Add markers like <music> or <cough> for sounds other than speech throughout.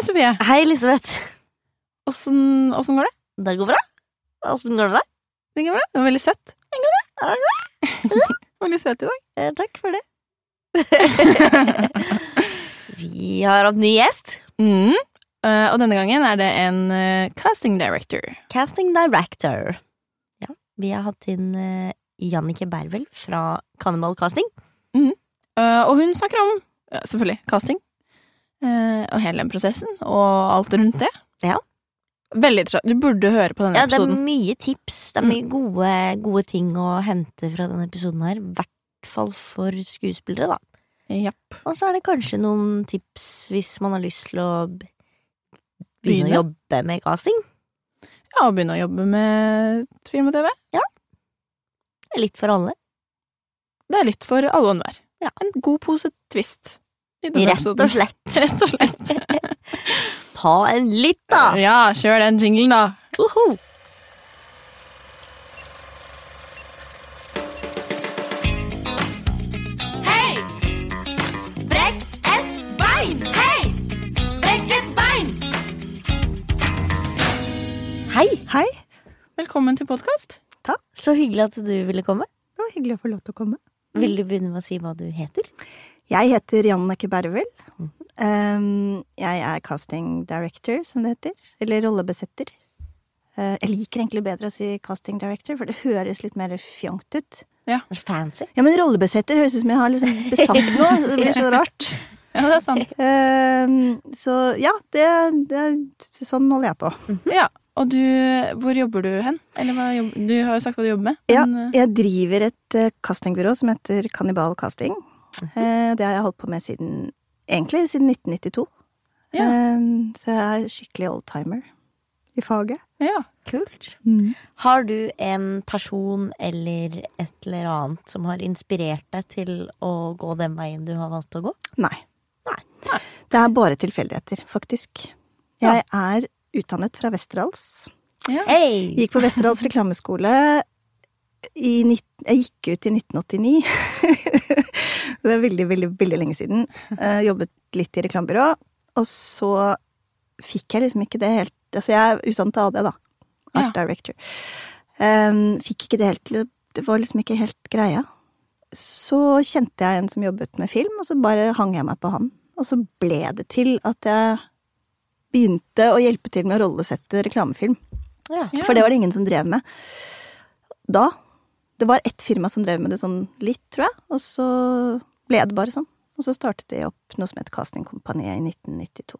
Sofie. Hei, Elisabeth. Åssen går det? Det går bra. Åssen går det med deg? Det går bra. Det var veldig søtt. Det går bra. <laughs> veldig søt i dag. Eh, takk for det. <laughs> Vi har hatt ny gjest. Mm. Eh, og denne gangen er det en eh, casting director. Casting director. Ja, vi har hatt inn uh, Jannicke Bervel fra Cannibal Casting. Mm. og hun snakker om, selvfølgelig, casting. Eh, og hele den prosessen, og alt rundt det. Ja. Veldig interessant. Du burde høre på denne Ja, det er episoden. mye tips. Det er mye gode, gode ting å hente fra denne episoden her. I hvert fall for skuespillere, da. Yep. Og så er det kanskje noen tips hvis man har lyst til å begynne, Begynne. å jobbe med casting. Ja, og begynne å jobbe med film og TV. Ja. Det er litt for alle. Det er litt for alle og enhver. Ja. En god pose twist i denne <laughs> Rett og slett. Rett og slett. Ta en lytt, da! Ja, kjør den jinglen, da. Uhu. Hei! Brekk et bein! Hei! Brekk et bein! Hei! Hei, Velkommen til podkast. Så hyggelig at du ville komme. det var hyggelig å få lov til å komme. Vil du begynne med å si hva du heter? Jeg heter Janneke Bervel. Um, jeg er casting director, som det heter. Eller rollebesetter. Uh, jeg liker egentlig bedre å si casting director, for det høres litt mer fjongt ut. Ja. Fancy. Ja, men rollebesetter høres ut som jeg har liksom besatt <laughs> noe. så Det blir så rart. Ja, det er sant. Um, så ja, det, det Sånn holder jeg på. Ja, Og du, hvor jobber du hen? Eller hva du har jo sagt hva du jobber med. Ja, men, Ja, jeg driver et uh, castingbyrå som heter Kannibal Casting. Eh, det har jeg holdt på med siden egentlig siden 1992. Ja. Eh, så jeg er skikkelig oldtimer i faget. ja. Kult. Har du en person eller et eller annet som har inspirert deg til å gå den veien du har valgt å gå? Nei. Nei. Det er bare tilfeldigheter, faktisk. Jeg er utdannet fra Westerdals. ja. Hey. Gikk på Westerdals reklameskole i Jeg gikk ut i 1989. <laughs> det er veldig, veldig, veldig lenge siden. Jeg jobbet litt i reklamebyrå, og så fikk jeg liksom ikke det helt Altså, jeg er utdannet AD, da. Art director. Um, fikk ikke det helt til Det var liksom ikke helt greia. Så kjente jeg en som jobbet med film, og så bare hang jeg meg på han. Og så ble det til at jeg begynte å hjelpe til med å rollesette reklamefilm. Ja. Ja. For det var det ingen som drev med da. Det var ett firma som drev med det sånn litt, tror jeg, og så ble det bare sånn. Og så startet de opp noe som het Castingkompaniet i 1992.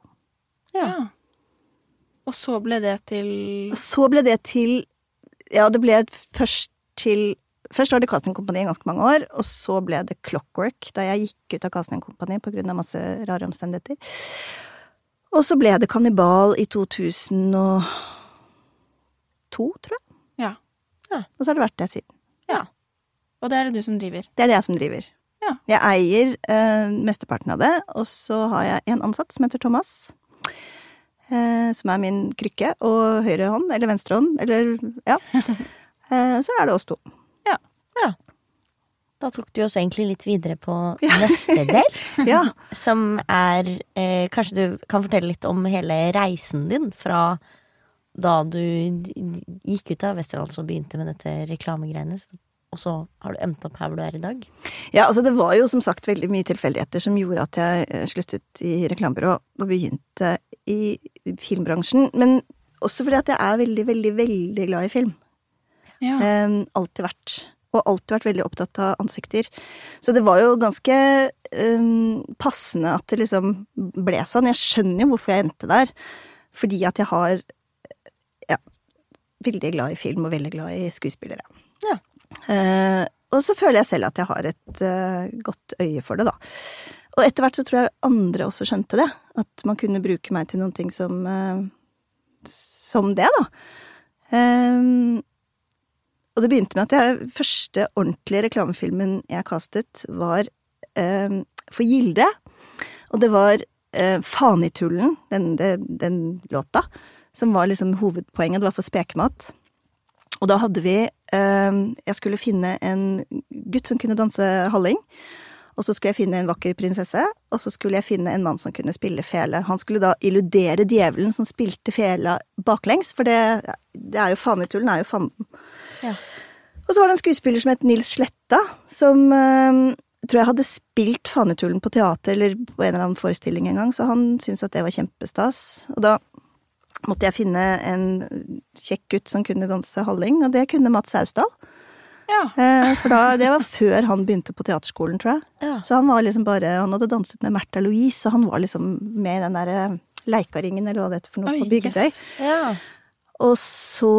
ja. Og så ble det til Og så ble det til Ja, det ble først til Først var det Castingkompaniet i ganske mange år, og så ble det Clockwork da jeg gikk ut av Castingkompaniet på grunn av masse rare omstendigheter. Og så ble det Kannibal i 2002, tror jeg. Ja. Ja. Og så har det vært det siden. Og det er det du som driver. Det er det jeg som driver. Ja. Jeg eier eh, mesteparten av det, og så har jeg en ansatt som heter Thomas. Eh, som er min krykke og høyre hånd, eller venstre hånd, eller ja. <laughs> Eh, så er det oss to. Ja. Da tok du oss egentlig litt videre på Ja. neste del, <laughs> Ja. som er eh, Kanskje du kan fortelle litt om hele reisen din fra da du gikk ut av Westerdals og begynte med dette reklamegreiene, og så har du endt opp her hvor du er i dag? ja, altså det var jo som sagt veldig mye tilfeldigheter som gjorde at jeg eh, sluttet i reklamebyrå og begynte i filmbransjen. Men også fordi at jeg er veldig, veldig, veldig glad i film. Ja. Um, alltid vært. Og alltid vært veldig opptatt av ansikter. Så det var jo ganske um, passende at det liksom ble sånn. Jeg skjønner jo hvorfor jeg endte der. Fordi at jeg har veldig glad i film og veldig glad i skuespillere. Ja. Eh, og så føler jeg selv at jeg har et eh, godt øye for det, da. Og etter hvert så tror jeg andre også skjønte det. At man kunne bruke meg til noen ting som eh, som det, da. Ehm, og det begynte med at jeg, første ordentlige reklamefilmen jeg kastet, var ehm, for Gilde. Og det var uh, Faen i tullen, den, den, den låta, som var liksom hovedpoenget. Det var for spekemat. Og da hadde vi ehm, Jeg skulle finne en gutt som kunne danse halling. Og så skulle jeg finne en vakker prinsesse, og så skulle jeg finne en mann som kunne spille fele. Han skulle da illudere djevelen som spilte fela baklengs, for det, det er jo fanetullen er jo fanden. Ja. Og så var det en skuespiller som het Nils Sletta, som eh, tror jeg hadde spilt Fanetullen på teater eller på en eller annen forestilling en gang, så han syntes at det var kjempestas. Og da måtte jeg finne en kjekk gutt som kunne danse halling, og det kunne Mats Sausdal. Ja. Eh, For da, det var før han begynte på teaterskolen, tror jeg. Ja. Så han var liksom bare Han hadde danset med Märtha Louise, og han var liksom med i den derre Leikaringen, eller hva det heter for noe, Oi, på Bygdøy. yes. Ja. Og så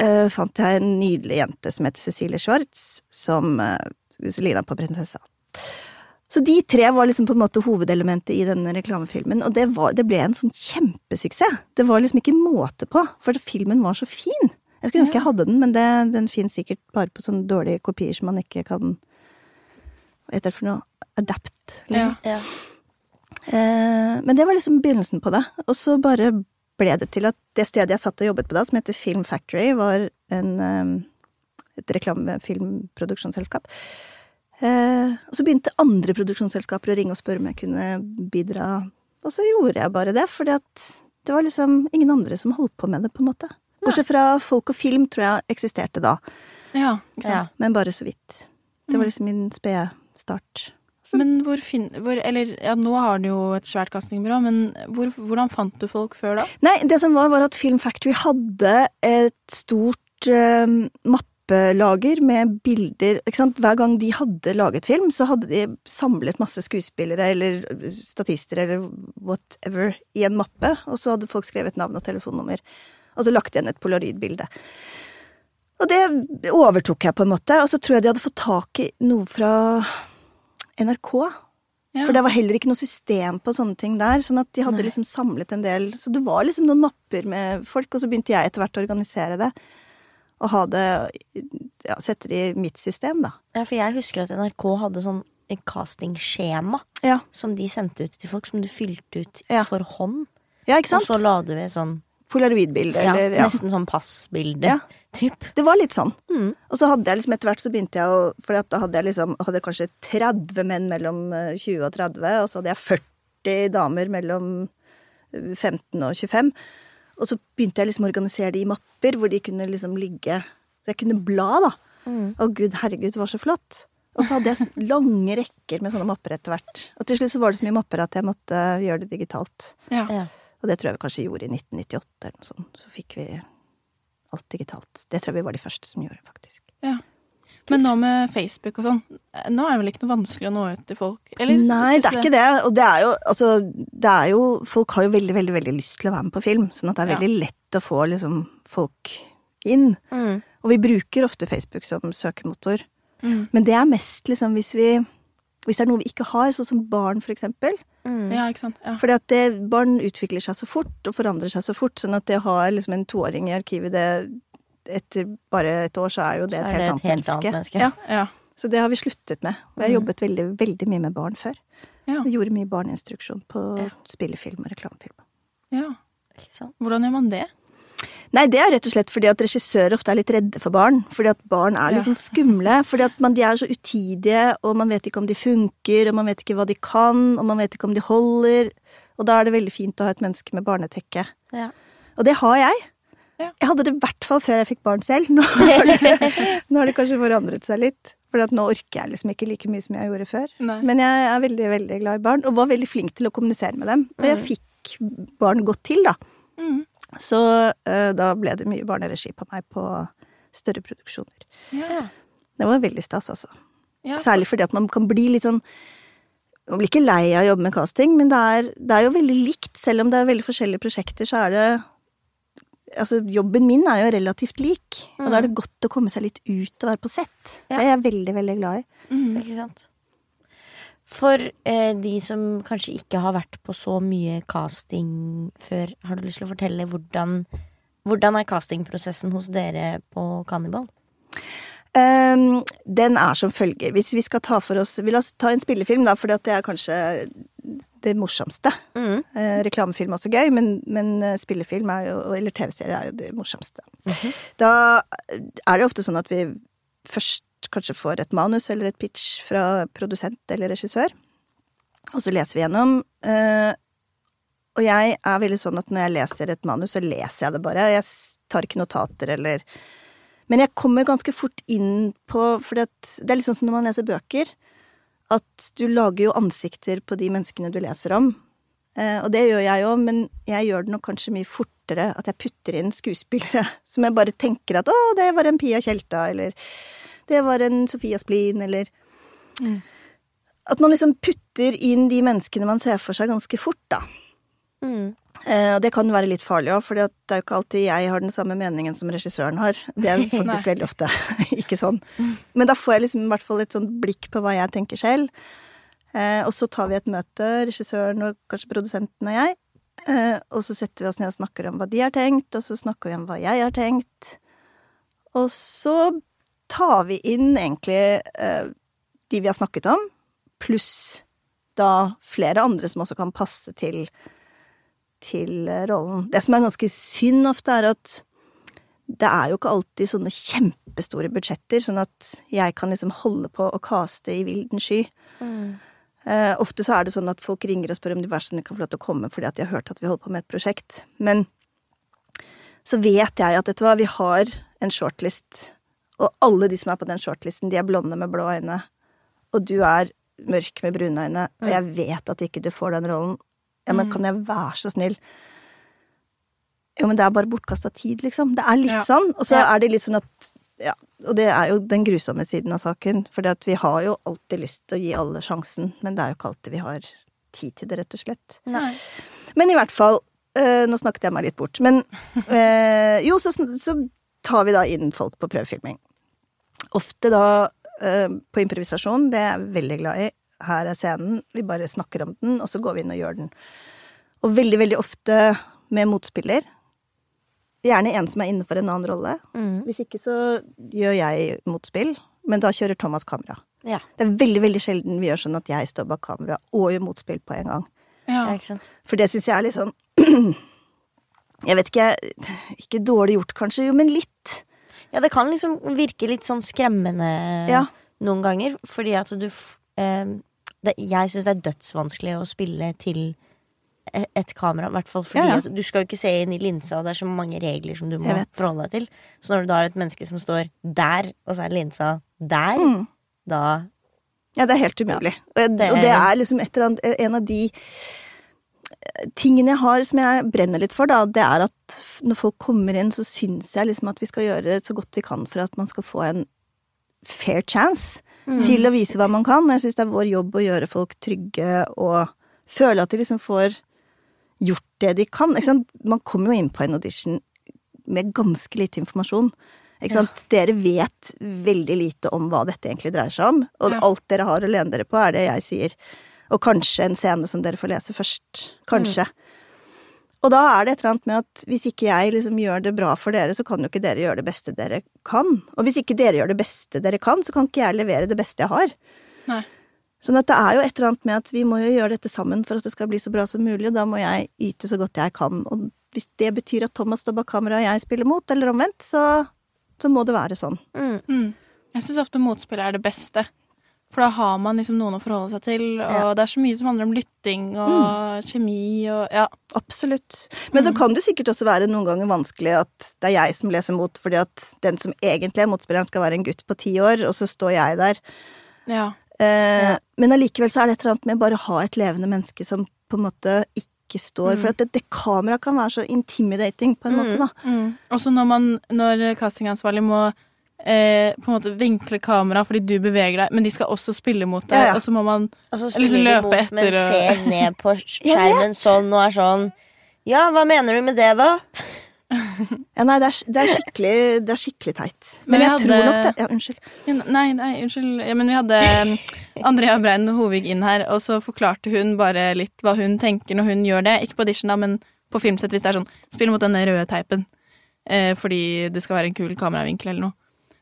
eh, fant jeg en nydelig jente som heter Cecilie Schwartz, som uh, lina på prinsessa. Så de tre var liksom på en måte hovedelementet i denne reklamefilmen, og det, var, det ble en sånn kjempesuksess. Det var liksom ikke måte på, for filmen var så fin. Jeg skulle ønske jeg hadde den, men det, den finnes sikkert bare på sånne dårlige kopier som man ikke kan Hva heter det for noe? Adapt. Ja. Ja. Eh, men det var liksom begynnelsen på det. Og så bare ble det til at det stedet jeg satt og jobbet på da, som heter Film Factory, var en, eh, et reklamefilmproduksjonsselskap. Eh, og så begynte andre produksjonsselskaper å ringe og spørre om jeg kunne bidra. Og så gjorde jeg bare det, for det var liksom ingen andre som holdt på med det, på en måte. Bortsett fra Folk og Film, tror jeg eksisterte da, ja, ikke. Ja. men bare så vidt. Det var liksom min spede start. Men hvor fin... Hvor, eller, ja, nå har du jo et svært castingbyrå, men hvor, hvordan fant du folk før da? Nei, det som var, var at Film Factory hadde et stort eh, mappelager med bilder ikke sant? Hver gang de hadde laget film, så hadde de samlet masse skuespillere eller statister eller whatever i en mappe, og så hadde folk skrevet navn og telefonnummer, og så lagt igjen et polaroidbilde. Og det overtok jeg på en måte, og så tror jeg de hadde fått tak i noe fra NRK. Ja. For det var heller ikke noe system på sånne ting der, sånn at de hadde liksom samlet en del Så det var liksom noen mapper med folk, og så begynte jeg etter hvert å organisere det. Og ha det Ja, sette det i mitt system, da. ja, for jeg husker at NRK hadde sånn et castingskjema Ja, som de sendte ut til folk, som du fylte ut Ja. for hånd. ja ikke sant? Og så la du ved sånn Polaroidbilde, ja, eller ja. nesten sånn passbilde. Ja. Typ. Det var litt sånn. Mm. Og så hadde jeg liksom etter hvert så begynte jeg å For da hadde jeg liksom hadde kanskje 30 menn mellom eh, 20 og 30, og så hadde jeg 40 damer mellom eh, 15 og 25. Og så begynte jeg liksom å organisere det i mapper hvor de kunne liksom ligge Så jeg kunne bla, da. Mm. Å gud, herregud, det var så flott. Og så hadde jeg lange rekker med sånne mapper etter hvert. Og til slutt så var det så mye mapper at jeg måtte gjøre det digitalt. Ja. Ja. Og det tror jeg vi kanskje gjorde i 1998 eller noe sånt. Så fikk vi alt digitalt. Det tror jeg vi var de første som gjorde, faktisk. ja. Men nå med Facebook og sånn, nå er det vel ikke noe vanskelig å nå ut til folk? Eller, Nei, det er det? ikke det. Og det er jo, altså, det er jo Folk har jo veldig, veldig veldig lyst til å være med på film, sånn at det er Ja. veldig lett å få liksom folk inn. Mm. Og vi bruker ofte Facebook som søkemotor. Mm. Men det er mest liksom hvis vi Hvis det er noe vi ikke har, sånn som barn, for eksempel. Mm. Ja, ikke sant. Ja. Fordi at det, barn utvikler seg så fort og forandrer seg så fort, sånn at det å ha liksom en toåring i arkivet, det etter bare et år så er jo det er et helt, det annet, et helt menneske. annet menneske. Ja, ja. så det har vi sluttet med. Og jeg har jobbet veldig, veldig mye med barn før. Ja. Jeg gjorde mye barneinstruksjon på Ja. spillefilm og reklamefilm. ja. Ikke sant? Hvordan gjør man det? Nei, det er rett og slett fordi at regissører ofte er litt redde for barn. Fordi at barn er litt Ja. sånn skumle. Fordi at man, de er så utidige, og man vet ikke om de funker, og man vet ikke hva de kan, og man vet ikke om de holder. Og da er det veldig fint å ha et menneske med barnetekke. Ja. Og det har jeg. Jeg hadde det i hvert fall før jeg fikk barn selv. Nå har det, nå har det kanskje forandret seg litt. For nå orker jeg liksom ikke like mye som jeg gjorde før. Nei. Men jeg er veldig, veldig glad i barn, og var veldig flink til å kommunisere med dem. Og jeg fikk barn godt til, da. Mm. Så uh, da ble det mye barneregi på meg på større produksjoner. Ja. Det var veldig stas, altså. Ja. Særlig fordi at man kan bli litt sånn Man blir ikke lei av å jobbe med casting, men det er, det er jo veldig likt. Selv om det er veldig forskjellige prosjekter, så er det Altså, jobben min er jo relativt lik, og da er det godt å komme seg litt ut og være på sett. Ja. Det er jeg veldig, veldig glad i. Mm. Ikke sant? For eh, de som kanskje ikke har vært på så mye casting før, har du lyst til å fortelle hvordan, hvordan er castingprosessen hos dere på Cannibal? Um, den er som følger. Hvis vi skal ta for oss Vi la oss ta en spillefilm, da, for det er kanskje det morsomste. Mm. Eh, reklamefilm er også gøy, men, men eh, spillefilm jo, eller TV-serier er jo det morsomste. Da er det ofte sånn at vi først kanskje får et manus eller et pitch fra produsent eller regissør, og så leser vi gjennom. eh, og jeg er veldig sånn at når jeg leser et manus, så leser jeg det bare. Jeg tar ikke notater eller Men jeg kommer ganske fort inn på For det er litt sånn som når man leser bøker, at du lager jo ansikter på de menneskene du leser om. Eh, og det gjør jeg jo, men jeg gjør det nok kanskje mye fortere at jeg putter inn skuespillere <laughs> som jeg bare tenker at å, det var en Pia Tjelta, eller det var en Sofia Splin, eller At man liksom putter inn de menneskene man ser for seg ganske fort, da. Mm. Eh, og det kan være litt farlig òg, for det er jo ikke alltid jeg har den samme meningen som regissøren har. Det er <laughs> faktisk veldig ofte <laughs> ikke sånn. Men da får jeg liksom i hvert fall et sånt blikk på hva jeg tenker selv. Eh, og så tar vi et møte, regissøren og kanskje produsenten og jeg. Eh, og så setter vi oss ned og snakker om hva de har tenkt, og så snakker vi om hva jeg har tenkt. Og så tar vi inn egentlig de vi har snakket om, pluss da flere andre som også kan passe til til eh, rollen. Det som er ganske synd ofte, er at det er jo ikke alltid sånne kjempestore budsjetter, sånn at jeg kan liksom holde på å kaste i vilden sky. Eh, ofte så er det sånn at folk ringer og spør om de versene kan få lov til å komme fordi at de har hørt at vi holder på med et prosjekt. Men så vet jeg at vet du hva, vi har en shortlist, og alle de som er på den shortlisten, de er blonde med blå øyne, og du er mørk med brune øyne, og jeg vet at ikke du får den rollen. Ja, men kan jeg være så snill? Jo, men det er bare bortkasta tid, liksom. Det er litt Ja. sånn. Og så er det litt sånn at Ja, og det er jo den grusomme siden av saken. For vi har jo alltid lyst til å gi alle sjansen, men det er jo ikke alltid vi har tid til det, rett og slett. Nei. Men i hvert fall eh, Nå snakket jeg meg litt bort. Men <laughs> eh, jo, så, så tar vi da inn folk på prøvefilming. Ofte da eh, på improvisasjon, det er jeg veldig glad i. Her er scenen, vi bare snakker om den, og så går vi inn og gjør den. Og veldig, veldig ofte med motspiller. Gjerne en som er innenfor en annen rolle. Mm. Hvis ikke så gjør jeg motspill, men da kjører Thomas kamera. Ja. Det er veldig, veldig sjelden vi gjør sånn at jeg står bak kamera og gjør motspill på en gang. Ja. ja, ikke sant. For det syns jeg er litt sånn <clears throat> Jeg vet ikke Ikke dårlig gjort, kanskje, jo, men litt. Ja, det kan liksom virke litt sånn skremmende Ja. noen ganger, fordi at du eh, det, Jeg syns det er dødsvanskelig å spille til e- et kamera, i hvert fall fordi Ja, ja. at du skal jo ikke se inn i linsa, og det er så mange regler som du må forholde deg til. Så når du da har et menneske som står der, og så er linsa der, Mm. da Ja, det er helt umulig. Jeg, Det- og det er liksom et eller annet En av de eh, tingene jeg har som jeg brenner litt for, da, det er at når folk kommer inn, så syns jeg liksom at vi skal gjøre så godt vi kan for at man skal få en fair chance til å vise hva man kan. Jeg syns det er vår jobb å gjøre folk trygge og føle at de liksom får gjort det de kan. Man kommer jo inn på en audition med ganske lite informasjon. Sant? Dere vet veldig lite om hva dette egentlig dreier seg om, og Ja. alt dere har å lene dere på, er det jeg sier. Og kanskje en scene som dere får lese først. Kanskje. Og da er det et eller annet med at hvis ikke jeg liksom gjør det bra for dere, så kan jo ikke dere gjøre det beste dere kan. Og hvis ikke dere gjør det beste dere kan, så kan ikke jeg levere det beste jeg har. Nei. Sånn at det er jo et eller annet med at vi må jo gjøre dette sammen for at det skal bli så bra som mulig, og da må jeg yte så godt jeg kan. Og hvis det betyr at Thomas står bak kamera og jeg spiller mot, eller omvendt, så, så må det være sånn. mm, Mm. Jeg syns ofte motspill er det beste. For da har man liksom noen å forholde seg til, og Ja. det er så mye som handler om lytting og kjemi og ja. Absolutt. Men så kan det sikkert også være noen ganger vanskelig at det er jeg som leser mot, fordi at den som egentlig er motspilleren skal være en gutt på ti år, og så står jeg der. Ja. Eh, Men allikevel så er det et eller annet med bare å ha et levende menneske som på en måte ikke står For at det, det kameraet kan være så intimidating på en måte, da. Mm. Også når man, når castingansvarlig må eh, på en måte vinkle kamera fordi du beveger deg, men de skal også spille mot deg, Ja, ja. og så må man så Eller så spiller de løpe mot, men etter og- ser <laughs> ned på <laughs> skjermen sånn og er sånn Ja, hva mener du med det, da? <laughs> Ja, nei, det er, det er, det er skikkelig teit. Men Men jeg hadde- tror nok det Ja, unnskyld. Nei, nei, unnskyld. Ja, men vi hadde um, Andrea Brein Hovig inn her, og så forklarte hun bare litt hva hun tenker når hun gjør det. Ikke på audition, da, men på filmsett, hvis det er sånn Spill mot denne røde teipen. Eh, fordi det skal være en kul kameravinkel eller noe.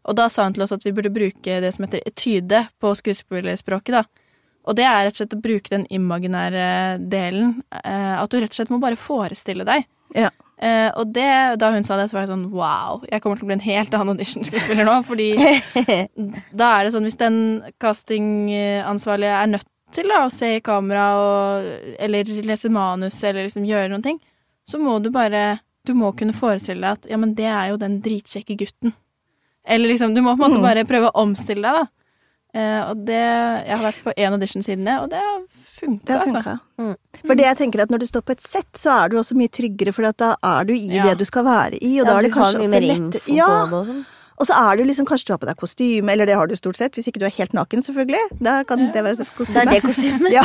Og da sa hun til oss at vi burde bruke det som heter etyde på skuespillerspråket, da. Og det er rett og slett å bruke den imaginære delen. Eh, at du rett og slett må bare forestille deg Ja. Eh, og det, da hun sa det, så var jeg sånn wow, jeg kommer til å bli en helt annen audition-skuespiller nå. Fordi <laughs> da er det sånn, hvis den castingansvarlige er nødt til da, å se i kamera og, eller lese manus eller liksom gjøre noen ting, så må du bare Du må kunne forestille deg at ja, men det er jo den dritkjekke gutten. Eller liksom, du må på en måte bare prøve å omstille deg, da. Eh, og det Jeg har vært på én audition siden det, og det har funka, Det har altså. Mm. For det jeg tenker at når du står på et sett, så er du også mye tryggere, for da er du i Ja. det du skal være i, og da er det kanskje også lett Ja, og sånn. og så er du liksom Kanskje du har på deg kostyme, eller det har du stort sett, hvis ikke du er helt naken, selvfølgelig. Da kan det være kostyme. Det er det kostymet. <laughs> Ja,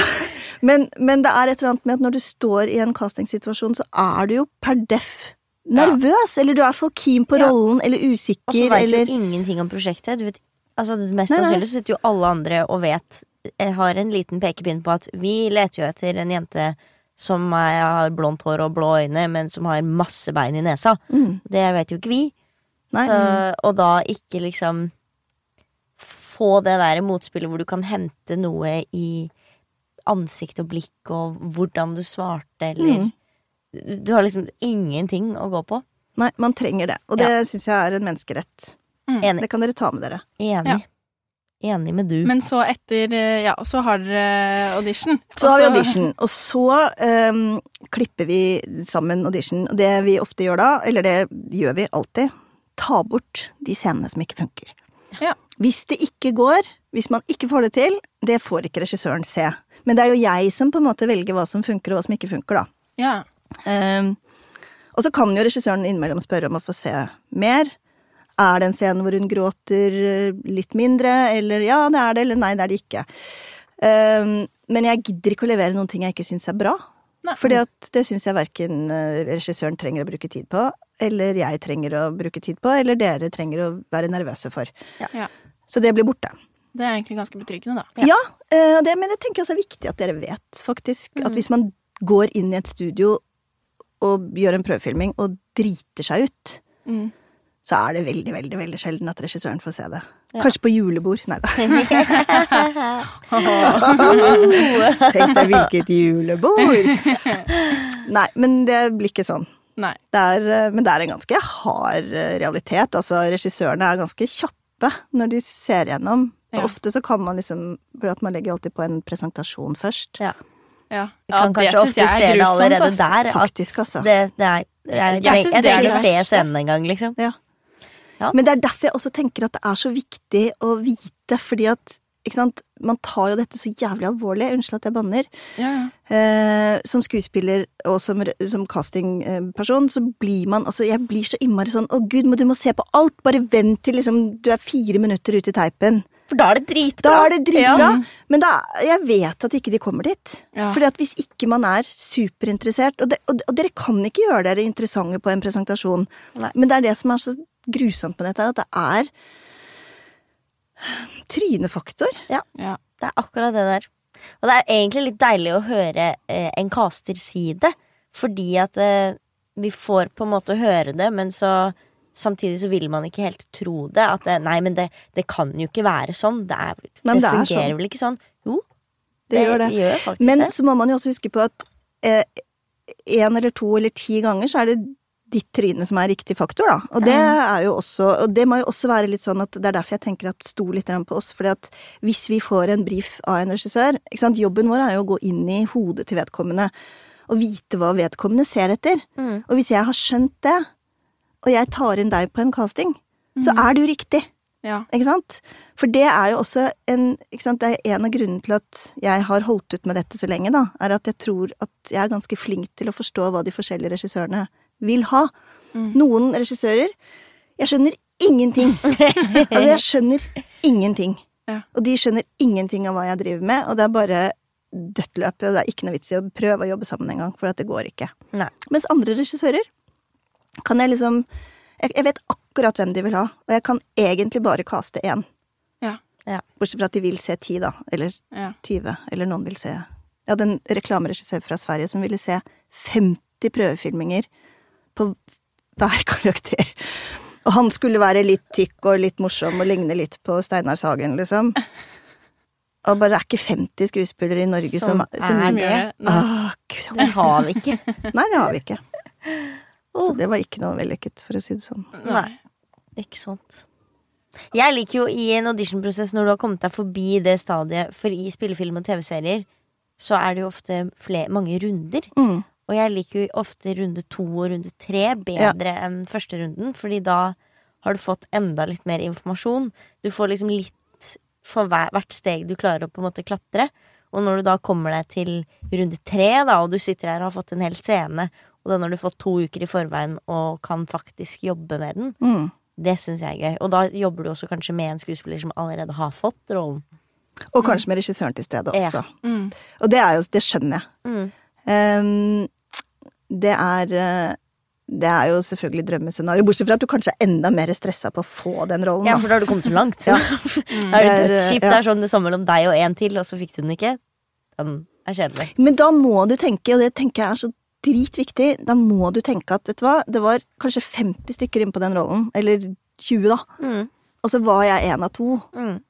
men, men det er et eller annet med at når du står i en castingsituasjon, så er du jo per deff nervøs, eller du er i hvert fall keen på rollen, eller usikker, Og så vet du ingenting om prosjektet. Du vet, altså, mest sannsynlig så sitter jo alle andre og vet Jeg har en liten pekepinn på at vi leter jo etter en jente som er, har blondt hår og blå øyne, men som har masse bein i nesa. mm, Det vet jo ikke vi. Så, og da ikke liksom få det der motspillet hvor du kan hente noe i ansikt og blikk og hvordan du svarte, eller Mm. Du har liksom ingenting å gå på. Nei, man trenger det. Og det syns jeg er en menneskerett. Enig. Det kan dere ta med dere. Enig. Enig med du. Men så etter eh, Ja, så har dere audition. Så har vi audition, og så um, klipper vi sammen audition. Og det vi ofte gjør da, eller det gjør vi alltid, ta bort de scenene som ikke funker. Ja. Hvis det ikke går, hvis man ikke får det til, det får ikke regissøren se. Men det er jo jeg som på en måte velger hva som funker og hva som ikke funker, da. Ja. Ehm, og så kan jo regissøren innimellom spørre om å få se mer. Er det en scene hvor hun gråter eh, litt mindre, eller ja, det er det, eller nei, det er det ikke. Ehm, men jeg gidder ikke å levere noen ting jeg ikke syns er bra. Nei. Fordi at det syns jeg verken eh, regissøren trenger å bruke tid på, eller jeg trenger å bruke tid på, eller dere trenger å være nervøse for. Ja. Så det blir borte. Det er egentlig ganske betryggende, da. Ja, ja det, men jeg tenker også er viktig at dere vet, faktisk. At hvis man går inn i et studio og gjør en prøvefilming og driter seg ut, Mm. så er det veldig, veldig veldig sjelden at regissøren får se det. Ja. Kanskje på julebord. Nei da. <laughs> Tenk deg hvilket julebord! Nei, men det blir ikke sånn. Det er, eh, men det er en ganske hard eh, realitet. Altså, regissørene er ganske kjappe når de ser gjennom. Og Ja. ofte så kan man liksom For at man legger jo alltid på en presentasjon først. Ja. Ja. Du kan kanskje ofte jeg er se det allerede ass. der. Faktisk, altså. det, det er Jeg, Jeg treng, synes jeg er trenger ikke se scenen engang, liksom. Men det er derfor jeg også tenker at det er så viktig å vite, fordi at ikke sant? Man tar jo dette så jævlig alvorlig. Unnskyld at jeg banner. Ja, ja. Eh, som skuespiller og som, som castingperson, så blir man altså Jeg blir så innmari sånn Å, gud, du må se på alt! Bare vent til liksom du er fire minutter ute i teipen. For da er det dritbra. Da er det dritbra! Ja. Men da, jeg vet at ikke de kommer dit. Ja. Fordi at hvis ikke man er superinteressert og, det, og, og dere kan ikke gjøre dere interessante på en presentasjon, Nei. men det er det som er så grusomt med dette, at det er trynefaktor. ja. Det er akkurat det der. Og det er egentlig litt deilig å høre eh, en caster si det, fordi at eh, vi får på en måte høre det, men så samtidig så vil man ikke helt tro det. At det, nei, men det, det kan jo ikke være sånn. Det, er, Nei, det er fungerer sånn. vel ikke sånn? Jo, Det gjør det. gjør faktisk Men så må man jo også huske på at eh, en eller to eller ti ganger så er det ditt tryne som er riktig faktor, da. Og det er jo også Og det må jo også være litt sånn at det er derfor jeg tenker at stol litt på oss. fordi at hvis vi får en brief av en regissør ikke sant, Jobben vår er jo å gå inn i hodet til vedkommende og vite hva vedkommende ser etter. Mm. Og hvis jeg har skjønt det, og jeg tar inn deg på en casting, så er det jo riktig. ja. Ikke sant? For det er jo også en? Det er en av grunnene til at jeg har holdt ut med dette så lenge, da, er at jeg tror at jeg er ganske flink til å forstå hva de forskjellige regissørene vil ha. Noen regissører Jeg skjønner ingenting. <laughs> altså, jeg skjønner ingenting. Ja. Og de skjønner ingenting av hva jeg driver med, og det er bare dødt løp. Det er ikke noe vits i å prøve å jobbe sammen engang, for at det går ikke. Nei. Mens andre regissører kan jeg liksom jeg, jeg vet akkurat hvem de vil ha, og jeg kan egentlig bare kaste én. Ja. Ja. Bortsett fra at de vil se ti, da. Eller Ja. 20. Eller noen vil se Jeg hadde en reklameregissør fra Sverige som ville se 50 prøvefilminger på hver <laughs> karakter. Og han skulle være litt tykk og litt morsom og ligne litt på Steinar Sagen, liksom. Og bare det er ikke 50 skuespillere i Norge som, Som som, er Som det? gjør det. Å, Gud, Det har vi ikke. <laughs> Nei, det har vi ikke. Oh. Så det var ikke noe vellykket, for å si det sånn. Nei. Ikke sant. Jeg liker jo i en auditionprosess når du har kommet deg forbi det stadiet, for i spillefilm og TV-serier så er det jo ofte flere, mange runder. Mm. Og jeg liker jo ofte runde to og runde tre bedre enn første runden, fordi da har du fått enda litt mer informasjon. Du får liksom litt for hver, hvert steg du klarer å på en måte klatre. Og når du da kommer deg til runde tre, da, og du sitter her og har fått en hel scene, og da når du fått to uker i forveien og kan faktisk jobbe med den, Mm. det syns jeg er gøy. Og da jobber du også kanskje med en skuespiller som allerede har fått rollen. Og kanskje med regissøren til stede Ja. også. Mm. Og det er jo Det skjønner jeg. Mm. Ehm, det er eh, Det er jo selvfølgelig drømmescenario, bortsett fra at du kanskje er enda mer stressa på å få den rollen. Ja, for da har du kommet så langt. Ja. <laughs> er det Det er, dødskjipt. ja. Det er sånn det samme mellom deg og en til, og så fikk du den ikke. Den er kjedelig. Men da må du tenke, og det tenker jeg er så dritviktig, da må du tenke at vet du hva, det var kanskje 50 stykker inne på den rollen, eller 20 da, Mm. og så var jeg en av to. Mm.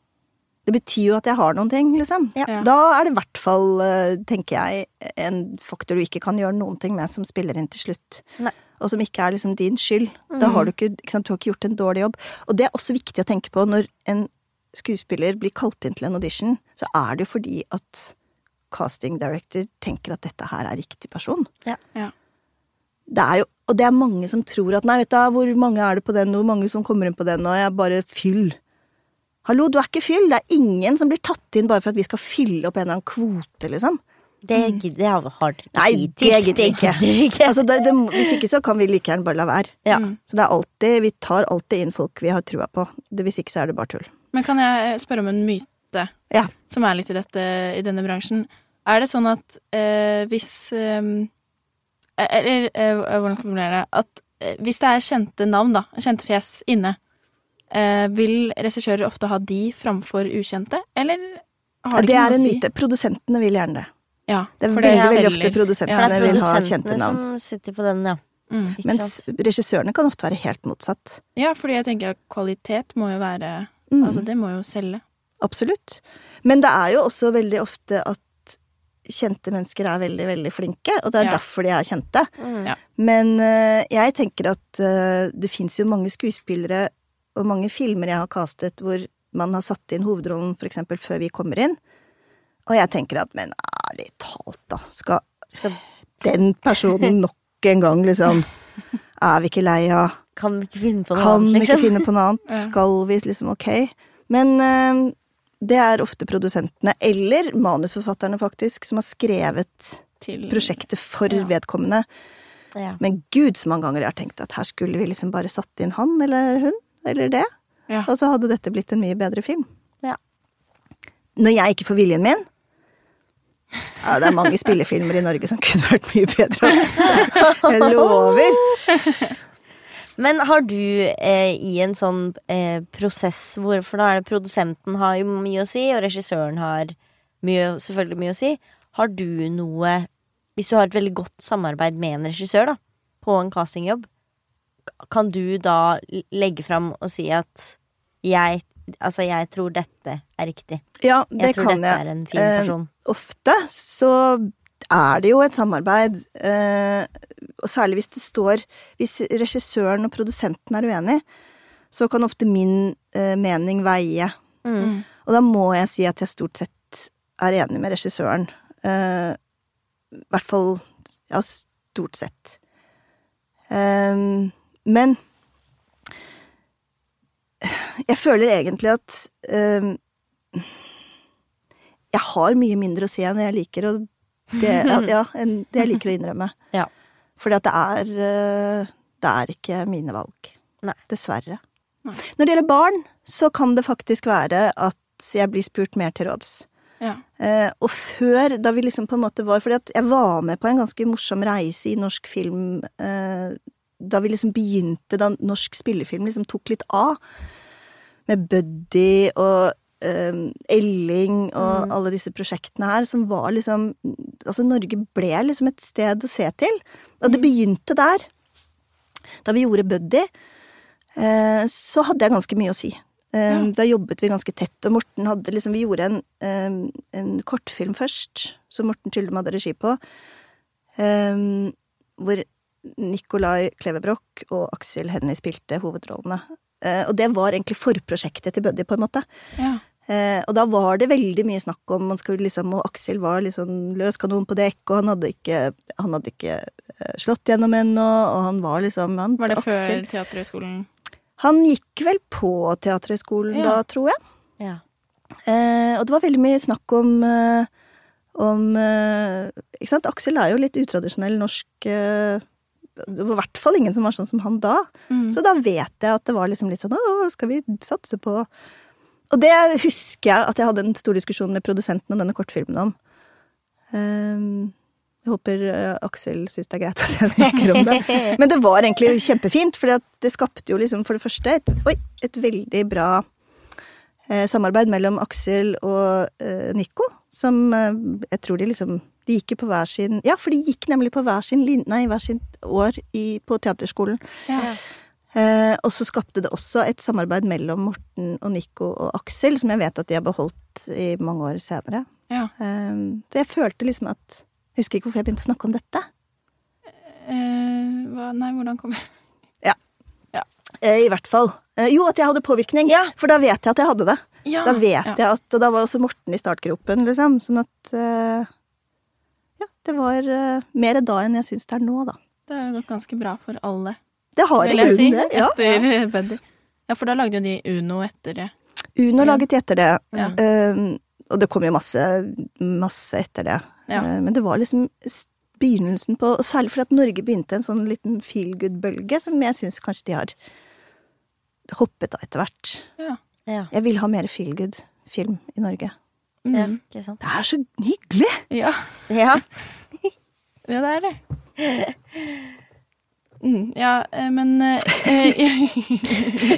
Det betyr jo at jeg har noen ting, liksom. Ja. Da er det i hvert fall, eh, tenker jeg, en faktor du ikke kan gjøre noen ting med som spiller inn til slutt. Nei. Og som ikke er liksom din skyld. Da har du ikke, ikke sant, du har ikke gjort en dårlig jobb. Og det er også viktig å tenke på når en skuespiller blir kalt inn til en audition, så er det jo fordi at casting director tenker at dette her er riktig person. Ja. Ja. Det er jo, og det er mange som tror at nei, vet du, hvor mange er det på den, hvor mange som kommer inn på den, og jeg er bare fyll. Hallo, du er ikke fyll. Det er ingen som blir tatt inn bare for at vi skal fylle opp en eller annen kvote, liksom. Det gidder jeg har Nei, det gidder ikke. <laughs> ikke. Altså, det, det, hvis ikke så kan vi like gjerne bare la være. Ja. Så det er alltid, vi tar alltid inn folk vi har trua på. Det, hvis ikke så er det bare tull. Men kan jeg spørre om en myte Ja. som er litt i, dette, i denne bransjen? Er det sånn at eh, hvis eh, Eller eh, hvordan skal jeg formulere det? At eh, hvis det er kjente navn, da, kjente fjes inne, eh, vil regissører ofte ha de framfor ukjente, eller har det, Det ikke er noe å si? Det er en myte. Produsentene vil gjerne det. Ja, Det er veldig, veldig ofte produsentene det er vil ha kjente produsentene navn. som sitter på den, ja. Mm. Mens regissørene kan ofte være helt motsatt. Ja, fordi jeg tenker at kvalitet må jo være Mm. Altså, det må jo selge. Absolutt. Men det er jo også veldig ofte at kjente mennesker er veldig, veldig flinke, og det er Ja. derfor de er kjente. Mm. Ja. Men uh, jeg tenker at uh, det fins jo mange skuespillere og mange filmer jeg har castet hvor man har satt inn hovedrollen eksempel før vi kommer inn. Og jeg tenker at men ærlig talt, da. Skal, skal den personen <laughs> nok en gang, liksom Er vi ikke lei av Kan vi ikke finne på noe Kan annet, vi liksom? ikke finne på noe annet? <laughs> Skal vi liksom Ok. Men eh, det er ofte produsentene, eller manusforfatterne faktisk, som har skrevet Til prosjektet for Ja. vedkommende. Ja. Men gud, så mange ganger jeg har tenkt at her skulle vi liksom bare satt inn han eller hun, eller det. Ja. Og så hadde dette blitt en mye bedre film. Ja. Når jeg ikke får viljen min ja, Det er mange spillefilmer i Norge som kunne vært mye bedre. Altså. <laughs> Jeg lover. Men har du eh, i en sånn eh, prosess hvor For da er det produsenten har jo mye å si, og regissøren har mye, selvfølgelig mye å si. Har du noe Hvis du har et veldig godt samarbeid med en regissør da på en castingjobb, kan du da legge fram og si at jeg Altså, jeg tror dette er riktig. Ja, det Jeg tror kan dette jeg. er en fin Eh, person. ofte så er det jo et samarbeid, eh, og særlig hvis det står Hvis regissøren og produsenten er uenig, så kan ofte min eh, mening veie. Mm. Og da må jeg si at jeg stort sett er enig med regissøren. Eh, I hvert fall ja, stort sett. Men jeg føler egentlig at jeg har mye mindre å si enn jeg liker å det, <laughs> ja, det jeg liker å innrømme. Ja. Fordi at det er eh, Det er ikke mine valg. Nei. Dessverre. Nei. Når det gjelder barn, så kan det faktisk være at jeg blir spurt mer til råds. Ja. Eh, og før, da vi liksom på en måte var Fordi at jeg var med på en ganske morsom reise i norsk film eh, da vi liksom begynte, da norsk spillefilm liksom tok litt av. Med Buddy og Elling og alle disse prosjektene her, som var liksom Altså, Norge ble liksom et sted å se til. Og det begynte der. Da vi gjorde Buddy, eh, så hadde jeg ganske mye å si. Eh, Ja. Da jobbet vi ganske tett, og Morten hadde liksom Vi gjorde en, eh, en kortfilm først, som Morten Tyldum hadde regi på, eh, hvor Nicolai Klevebrok og Aksel Hennie spilte hovedrollene. Eh, og det var egentlig forprosjektet til Buddy, på en måte. Ja. Eh, og da var det veldig mye snakk om man skulle liksom, Og Aksel var litt sånn løs kanon på dekk, og han hadde ikke, han hadde ikke eh, slått gjennom ennå, og han var liksom han, Var det Aksel, før Teaterhøgskolen? Han gikk vel på Teaterhøgskolen Ja. da, tror jeg. Ja. Eh, og det var veldig mye snakk om eh, om eh, Ikke sant, Aksel er jo litt utradisjonell norsk Det var i hvert fall ingen som var sånn som han da. Mm. Så da vet jeg at det var liksom litt sånn Å, skal vi satse på Og det husker jeg at jeg hadde en stor diskusjon med produsenten av denne kortfilmen om. Ehm, jeg håper eh, Aksel syns det er greit at jeg snakker om det. <laughs> Men det var egentlig kjempefint, for det skapte jo liksom for det første et, oi, et veldig bra eh, samarbeid mellom Aksel og eh, Nico, som eh, jeg tror de liksom De gikk jo på hver sin Ja, for de gikk nemlig på hver sin nei, hver sin år i, på teaterskolen. Ja. Eh, og så skapte det også et samarbeid mellom Morten og Nico og Aksel, som jeg vet at de har beholdt i mange år senere. ja. Eh, så jeg følte liksom at Jeg husker ikke hvorfor jeg begynte å snakke om dette. Eh, hva, nei, hvordan kom jeg Eh, I hvert fall. Eh, jo, at jeg hadde påvirkning. For da vet jeg at jeg hadde det. ja. Da vet ja. jeg at Og da var også Morten i startgropen, liksom. Sånn at eh, Ja, det var mer da enn jeg syns det er nå, da. Det har jo gått ganske bra for alle, Det har i vil jeg si. det. Ja. Etter <laughs> Buddy. Ja, for da lagde jo de Uno etter det. Uno laget de etter det. Ja. Eh, og det kom jo masse, masse etter det. Ja. Eh, men det var liksom begynnelsen på Og særlig fordi at Norge begynte en sånn liten feel good-bølge, som jeg syns kanskje de har hoppet av etter hvert. Ja. Ja. Jeg vil ha mer feel good-film i Norge. Mm. ja, ikke sant. Det er så hyggelig! Ja. Ja. <laughs> ja, det er det. <laughs> Mm, ja, eh, men eh, <laughs> jeg, jeg,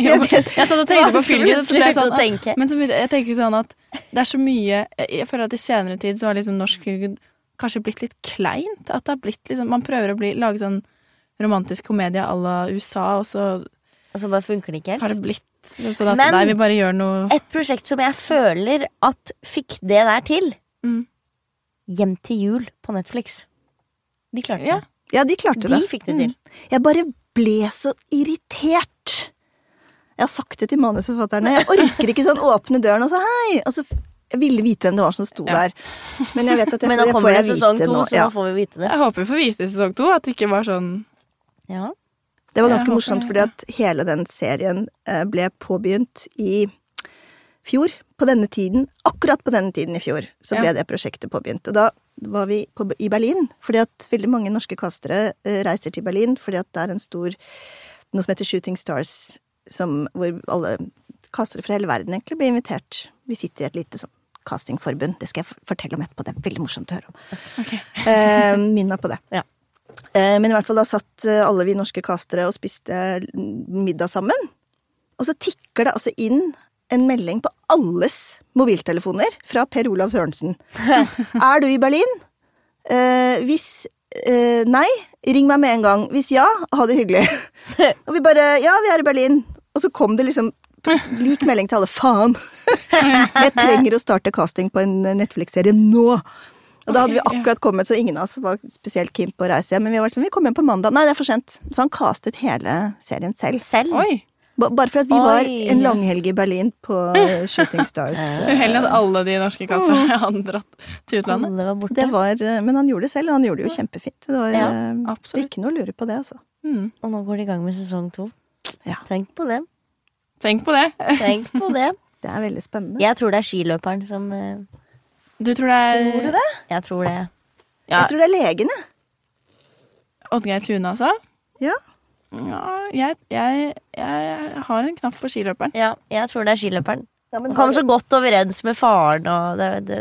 jeg, jeg satt og tenkte på filmen, så ble jeg sånn at. Men så begynte jeg tenker sånn at det er så mye Jeg føler at i senere tid så har liksom norsk film kanskje blitt litt kleint. At det har blitt liksom Man prøver å bli, lage sånn romantisk komedie à la USA, og så Og så bare funker det ikke helt. har det blitt sånn at Men- nei, vi bare gjør noe Et prosjekt som jeg føler at fikk det der til. Mm. Hjem til jul på Netflix. De klarte det. Ja, de klarte De det. fikk det til. Jeg bare ble så irritert. Jeg har sagt det til manusforfatterne. Jeg orker ikke sånn åpne døren og så hei! Og så jeg ville vite hvem det var som sto Ja. der. Men jeg vet at <laughs> jeg, Men nå kommer det sesong to, nå. så Ja. da får vi vite det. Jeg håper vi får vite i sesong to at det ikke var sånn Ja. Det var Jeg ganske håper- morsomt, fordi at hele den serien eh, ble påbegynt i fjor. På denne tiden, akkurat på denne tiden i fjor, så ble Ja. det prosjektet påbegynt. Og da var vi på, i Berlin, fordi at veldig mange norske kastere eh, reiser til Berlin, fordi at det er en stor noe som heter Shooting Stars, som, hvor alle kastere fra hele verden egentlig blir invitert. Vi sitter i et lite sånn castingforbund, det skal jeg fortelle om etterpå, det er veldig morsomt å høre om. Okay. <laughs> Eh, Minn meg på det. Ja. Eh, men i hvert fall da satt eh, alle vi norske castere og spiste middag sammen. Og så tikker det altså inn en melding på alles mobiltelefoner fra Per Olav Sørensen. <laughs> er du i Berlin? Eh, hvis eh, nei, ring meg med en gang. Hvis ja, ha det hyggelig. <laughs> og vi bare ja, vi er i Berlin. Og så kom det liksom lik melding til alle. Faen! <laughs> Jeg trenger å starte casting på en Netflix-serie nå. Og da hadde vi akkurat kommet, så ingen av oss var spesielt keen på å reise hjem. Men vi var sånn, vi kom hjem på mandag. Nei, det er for sent. Så han castet hele serien selv. Selv? Oi! Ba- Bare for at vi var en langhelg i Berlin på <laughs> Shooting Stars. Uheldig at alle de norske kasterne <laughs> hadde dratt til utlandet. Alle var borte. Det var, eh, men han gjorde det selv, og han gjorde det jo kjempefint. Det var Ja, eh, ikke noe å lure på det, altså. Mm. Og nå går de i gang med sesong to. Ja. Tenk på det. Tenk på det. <laughs> Tenk på det. Det er veldig spennende. Jeg tror det er skiløperen som eh, Du tror det er Tror du det? Jeg tror det. Ja, Jeg tror det er legen, jeg. Oddgeir Tune, altså? Ja. Ja, jeg, jeg, jeg har en knapp på skiløperen. Ja, jeg tror det er skiløperen. Ja, Han kom så godt overens med faren og det, det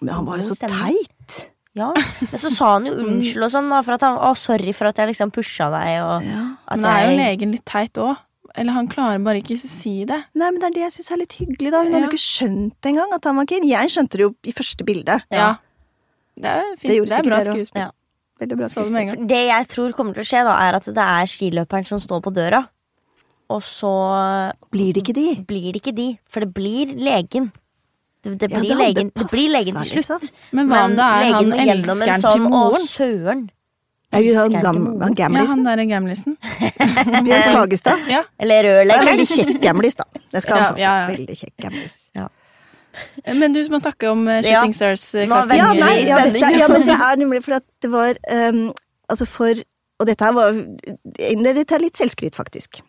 men han var jo så teit. Ja. Men så sa han jo <laughs> unnskyld og sånn, da, for at han Å, sorry for at jeg liksom pusha deg, og Ja. at Men da er jo legen litt teit òg. Eller han klarer bare ikke å si det. Nei, men det er det jeg syns er litt hyggelig, da. Hun Ja. hadde ikke skjønt engang at han var keen. Jeg skjønte det jo i første bilde. Ja. Det er fint. Det Det, gjorde er sikkert bra skuespill. Ja. Veldig bra skuespill. det Det jeg tror kommer til å skje, da, er at det er skiløperen som står på døra. Og så Blir det ikke de? blir det ikke de, for det blir legen. Det, det, Ja, blir, det hadde legen, det blir legen til slutt. liksom. Men hva om det er han elskeren sånn, til Å, søren. Det er det han gam, han gamlisen? Ja, han der er gamlisen. <laughs> Bjørn Skagestad. Ja. Eller Det er rørlegger. veldig kjekk gamlis, da. Det skal han Ja, ja, ja. Veldig kjekk gamlis. Men du må snakke om eh, Ja. Shooting Stars-casting. Ja, nei, ja, dette, ja, men det er nemlig fordi at det var um, Altså for Og dette her var det- Dette er litt selvskryt, faktisk.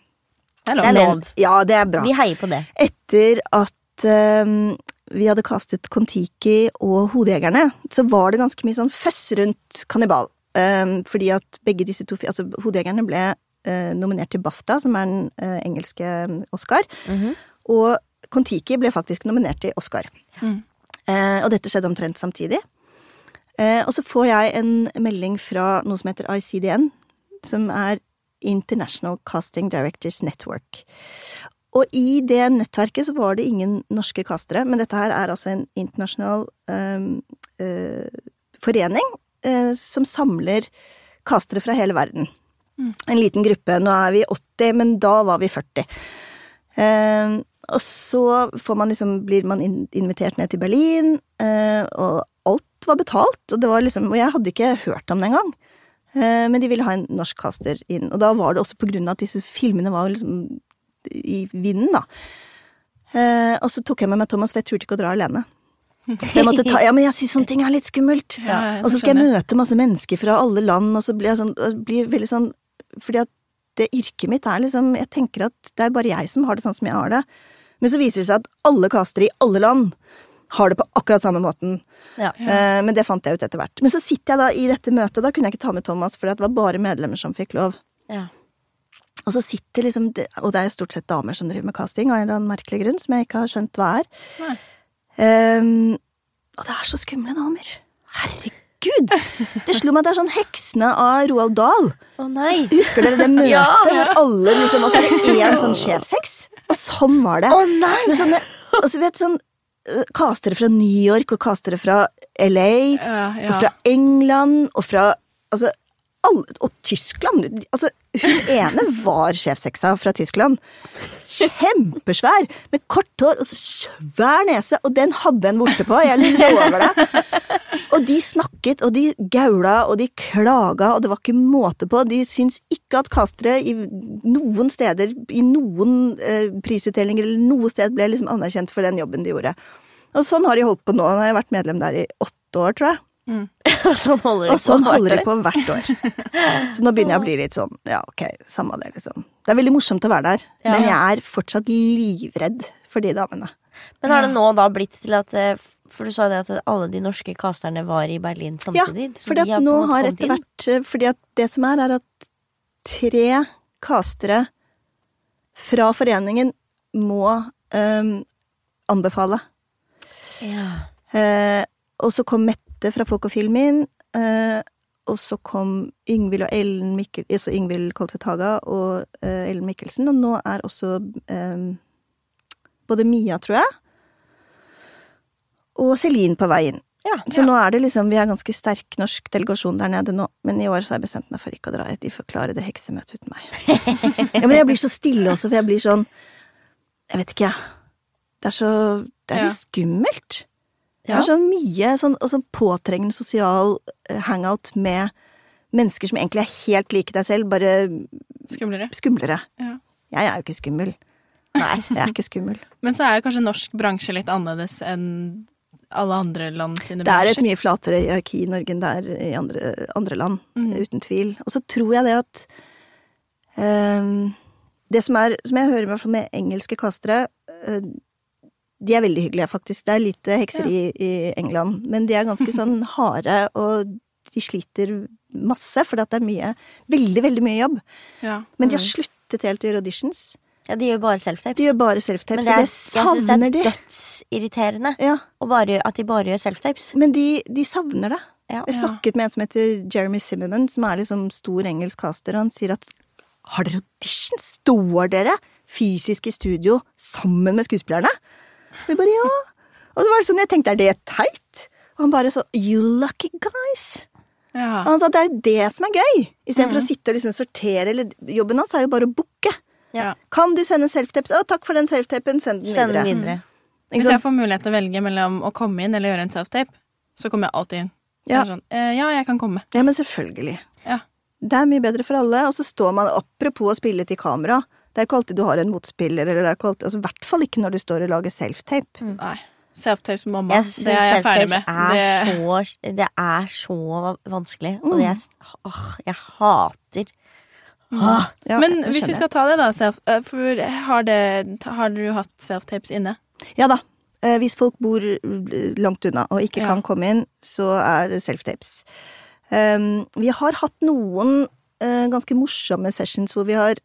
Det er lov. Ja, det er bra. Vi heier på det. Etter at um, vi hadde kastet Kon-Tiki og Hodejegerne, så var det ganske mye sånn føss rundt Kannibal. Um, fordi at begge disse to Altså, Hodejegerne ble uh, nominert til BAFTA, som er den uh, engelske Oscar. Oscar. -hmm. Og Kon-Tiki ble faktisk nominert til Oscar. Mm. Eh, og dette skjedde omtrent samtidig. Eh, og så får jeg en melding fra noe som heter ICDN, som er International Casting Directors Network. Og i det nettverket så var det ingen norske castere, men dette her er altså en internasjonal um, uh, forening uh, som samler castere fra hele verden. En liten gruppe. Nå er vi 80, men da var vi 40. Ehm, og så får man liksom, blir man invitert ned til Berlin, eh, og alt var betalt. Og, det var liksom, og jeg hadde ikke hørt om det engang. Eh, men de ville ha en norsk caster inn. Og da var det også på grunn av at disse filmene var liksom i vinden, da. Eh, og så tok jeg med meg Thomas, for jeg turte ikke å dra alene. Så jeg måtte ta Ja, men jeg syns sånne ting er litt skummelt. Ja, og så skal jeg møte masse mennesker fra alle land, og så blir jeg sånn blir veldig sånn Fordi at det yrket mitt er liksom Jeg tenker at det er bare jeg som har det sånn som jeg har det. Men så viser det seg at alle castere i alle land har det på akkurat samme måten. Ja. Eh, men det fant jeg ut etter hvert. Men så sitter jeg da i dette møtet, da kunne jeg ikke ta med Thomas, for det var bare medlemmer som fikk lov. Ja. Og så sitter liksom Og det er stort sett damer som driver med casting, av en eller annen merkelig grunn, som jeg ikke har skjønt hva er. Ehm, og det er så skumle damer. Herregud! Det slo meg at det er sånn Heksene av Roald Dahl. Å nei. Husker dere det <laughs> møtet Ja. hvor alle liksom Og så er det én sånn <laughs> sjefsheks. Og sånn var det. Å nei! Så sånne, og så vet du, sånn øh, Castere fra New York og castere fra LA Ja, og fra England og fra Altså alle, og Tyskland. Altså, hun ene var sjefseksa fra Tyskland. Kjempesvær, med kort hår og svær nese, og den hadde en vorte på, jeg lover deg. Og de snakket, og de gaula, og de klaga, og det var ikke måte på. De syns ikke at castere i noen steder, i noen eh, prisutdelinger eller noe sted, ble liksom anerkjent for den jobben de gjorde. Og sånn har de holdt på nå. Nå har jeg vært medlem der i åtte år, tror jeg. Sånn <laughs> holder Og sånn holder de på hvert år. <laughs> Så nå begynner jeg å bli litt sånn, ja ok, samme det, liksom. Det er veldig morsomt å være der, Ja. men jeg er fortsatt livredd for de damene. Men har det nå da blitt til at eh, For du sa det at alle de norske casterne var i Berlin samtidig. Ja, fordi at nå har etter hvert eh, Fordi at det som er, er at tre castere fra foreningen må um, anbefale. ja. Uh, og så kom Mette fra Folk og Film inn. Eh, og så kom Yngvild og Ellen Mikkel, altså Yngvild Kolset Haga og eh, Ellen Mikkelsen. Og nå er også eh, både Mia, tror jeg, og Celine på veien. Ja. Så nå er det liksom, vi er ganske sterk norsk delegasjon der nede nå, men i år så har jeg bestemt meg for ikke å dra. De får klare det heksemøtet uten meg. <laughs> ja, men jeg blir så stille også, for jeg blir sånn Jeg vet ikke, jeg. Det er så Det er Ja. litt skummelt. Det har så mye sånn, sånn påtrengende sosial eh, hangout med mennesker som egentlig er helt like deg selv, bare Skumlere. skumlere. Ja. Jeg er jo ikke skummel. Nei, jeg er ikke skummel. <laughs> Men så er jo kanskje norsk bransje litt annerledes enn alle andre land sine Det er et mye flatere hierarki i Norge enn det er i andre, andre land, mm. uten tvil. Og så tror jeg det at um, Det som er, som jeg hører med, med engelske kastere, eh, de er veldig hyggelige, faktisk. Det er lite hekseri i England, men de er ganske sånn <laughs> harde, og de sliter masse, for det er mye Veldig, veldig mye jobb. Ja. Men de har sluttet helt å gjøre auditions. ja, de gjør bare self-tapes. De gjør bare self-tape, Men så det er, de. jeg syns det er dødsirriterende Ja, bare, at de bare gjør self-tapes. men de, de savner det. Ja. Jeg snakket med en som heter Jeremy Zimmerman, som er liksom stor engelsk caster, og han sier at har dere audition? Står dere fysisk i studio sammen med skuespillerne? Og vi bare ja. Og så var det sånn, jeg tenkte er det teit? Og han bare sånn you lucky guys. Ja. Og han sa det er jo det som er gøy, istedenfor for å sitte og liksom sortere, eller jobben hans er jo bare å booke. Ja. Kan du sende self-tapes? Å, takk for den self-tapen, send den Send videre. den videre. Mm. Hvis jeg får mulighet til å velge mellom å komme inn eller gjøre en self-tape, så kommer jeg alltid inn. Ja. Ja. Sånn, eh, ja, jeg kan komme. Ja, men selvfølgelig. Ja. Det er mye bedre for alle. Og så står man, apropos å spille til kamera, det er ikke alltid du har en motspiller, eller det er ikke alltid, altså, i hvert fall ikke når du står og lager self-tape. Nei. Self-tapes som mamma. Jeg det er jeg ferdig med. er, Det, så, det er så vanskelig, og Mm. jeg, åh, jeg hater Åh, Ja, men hvis vi skal ta det, da, self, eh, for har, det, har du hatt self-tapes inne? Ja da. Eh, Hvis folk bor eh, langt unna og ikke Ja. kan komme inn, så er det self-tapes. Um, vi har hatt noen uh, ganske morsomme sessions hvor vi har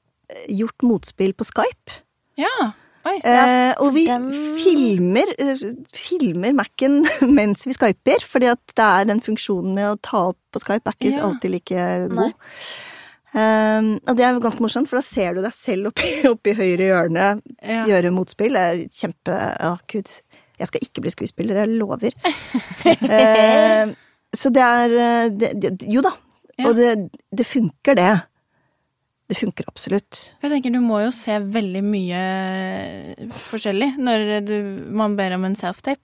gjort motspill på Skype. Ja. Oi. Eh, og vi den- filmer, eh, filmer Mac-en <laughs> mens vi skyper, fordi at det er den funksjonen med å ta opp på Skype er ikke Ja. alltid like god. Um, og det er jo ganske morsomt, for da ser du deg selv oppi, <laughs> oppi høyre hjørne Ja. gjøre motspill. Det er kjempe Å, gud. Jeg skal ikke bli skuespiller, jeg lover. <laughs> Eh, så det er eh, det, det, Jo da. Ja. Og det, det funker, det. Det funker absolutt. Jeg tenker Du må jo se veldig mye forskjellig når du, man ber om en self-tape.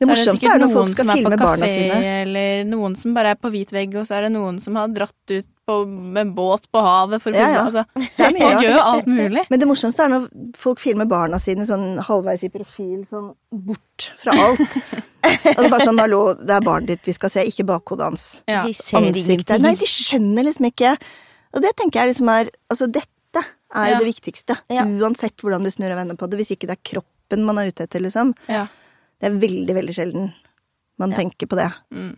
Det morsomste sikkert er når folk skal er filme barna kafé, sine. Eller noen som bare er på hvit vegg, og så er det noen som har dratt ut på, med båt på havet for å filme. ja. Altså, Det er gjør jo alt mulig. Men det morsomste er når folk filmer barna sine sånn halvveis i profil, sånn bort fra alt. <laughs> Og det er bare sånn 'hallo, det er barnet ditt vi skal se, ikke bakhodet hans'. Ja. De ser Ansiktet. ingenting. Nei, de skjønner liksom ikke. Og det tenker jeg liksom er Altså, dette er jo Ja. det viktigste. Ja. Uansett hvordan du snur og vender på det. Hvis ikke det er kroppen man er ute etter, liksom. Ja. Det er veldig, veldig sjelden man tenker på det. Mm.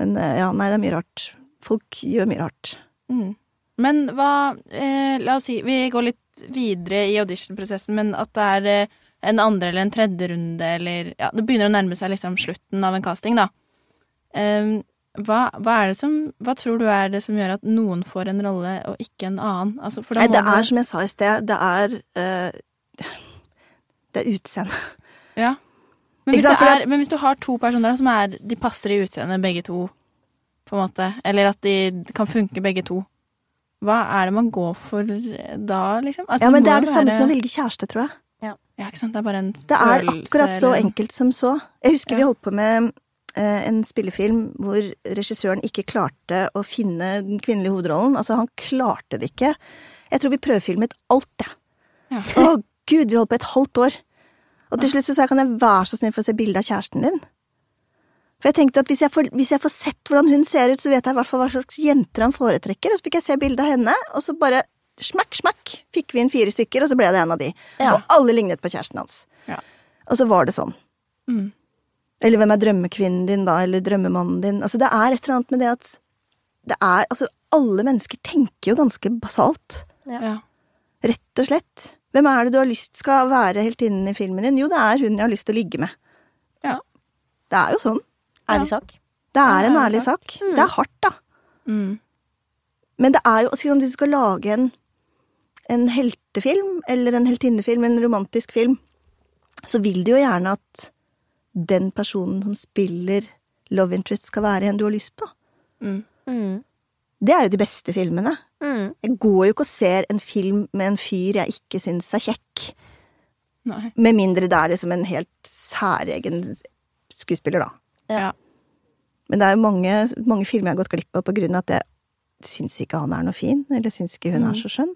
Men eh, ja, nei, det er mye rart. Folk gjør mye rart. Mm. Men hva eh, La oss si vi går litt videre i auditionprosessen, men at det er eh, en andre eller en tredje runde, eller Ja, det begynner å nærme seg liksom slutten av en casting, da. Em, hva, hva er det som Hva tror du er det som gjør at noen får en rolle og ikke en annen? Altså, for da Nei, det er som jeg sa i sted, det er uh, Det er utseendet. Ja. Men hvis, sant, er, men hvis du har to personer som er De passer i utseendet, begge to, på en måte, eller at de kan funke begge to, hva er det man går for da, liksom? Altså, Ja, men det er det være... samme som å velge kjæreste, tror jeg. Ja, ikke sant. Det er bare en Det er følelse, akkurat så eller- enkelt som så. Jeg husker vi holdt på med eh, en spillefilm hvor regissøren ikke klarte å finne den kvinnelige hovedrollen. Altså, han klarte det ikke. Jeg tror vi prøvefilmet alt, det. Ja. Å gud, vi holdt på et halvt år. Og til slutt så sa jeg kan jeg være så snill for å se bilde av kjæresten din? For jeg tenkte at hvis jeg, får, hvis jeg får sett hvordan hun ser ut, så vet jeg i hvert fall hva slags jenter han foretrekker. Og så fikk jeg se bilde av henne, og så bare smakk, smakk, fikk vi inn fire stykker, og så ble det en av de. Ja. Og alle lignet på kjæresten hans. Ja. Og så var det sånn. Mm. Eller hvem er drømmekvinnen din, da? Eller drømmemannen din? Altså, det er et eller annet med det at det er Altså, alle mennesker tenker jo ganske basalt. Ja. Rett og slett. Hvem er det du har lyst skal være heltinnen i filmen din? Jo, det er hun jeg har lyst til å ligge med. Ja. Det er jo sånn. Ærlig sak. Det er en ærlig sak. sak. Det er hardt, da. Mm. Men det er jo altså, Hvis du skal lage en, en heltefilm, eller en heltinnefilm, en romantisk film, så vil du jo gjerne at den personen som spiller love interest, skal være en du har lyst på. Mm. Mm. Det er jo de beste filmene. Mm. Jeg går jo ikke og ser en film med en fyr jeg ikke syns er kjekk. Nei. Med mindre det er liksom en helt særegen skuespiller, da. Ja. Men det er jo mange, mange filmer jeg har gått glipp av på grunn av at jeg syns ikke han er noe fin, eller syns ikke hun er så skjønn.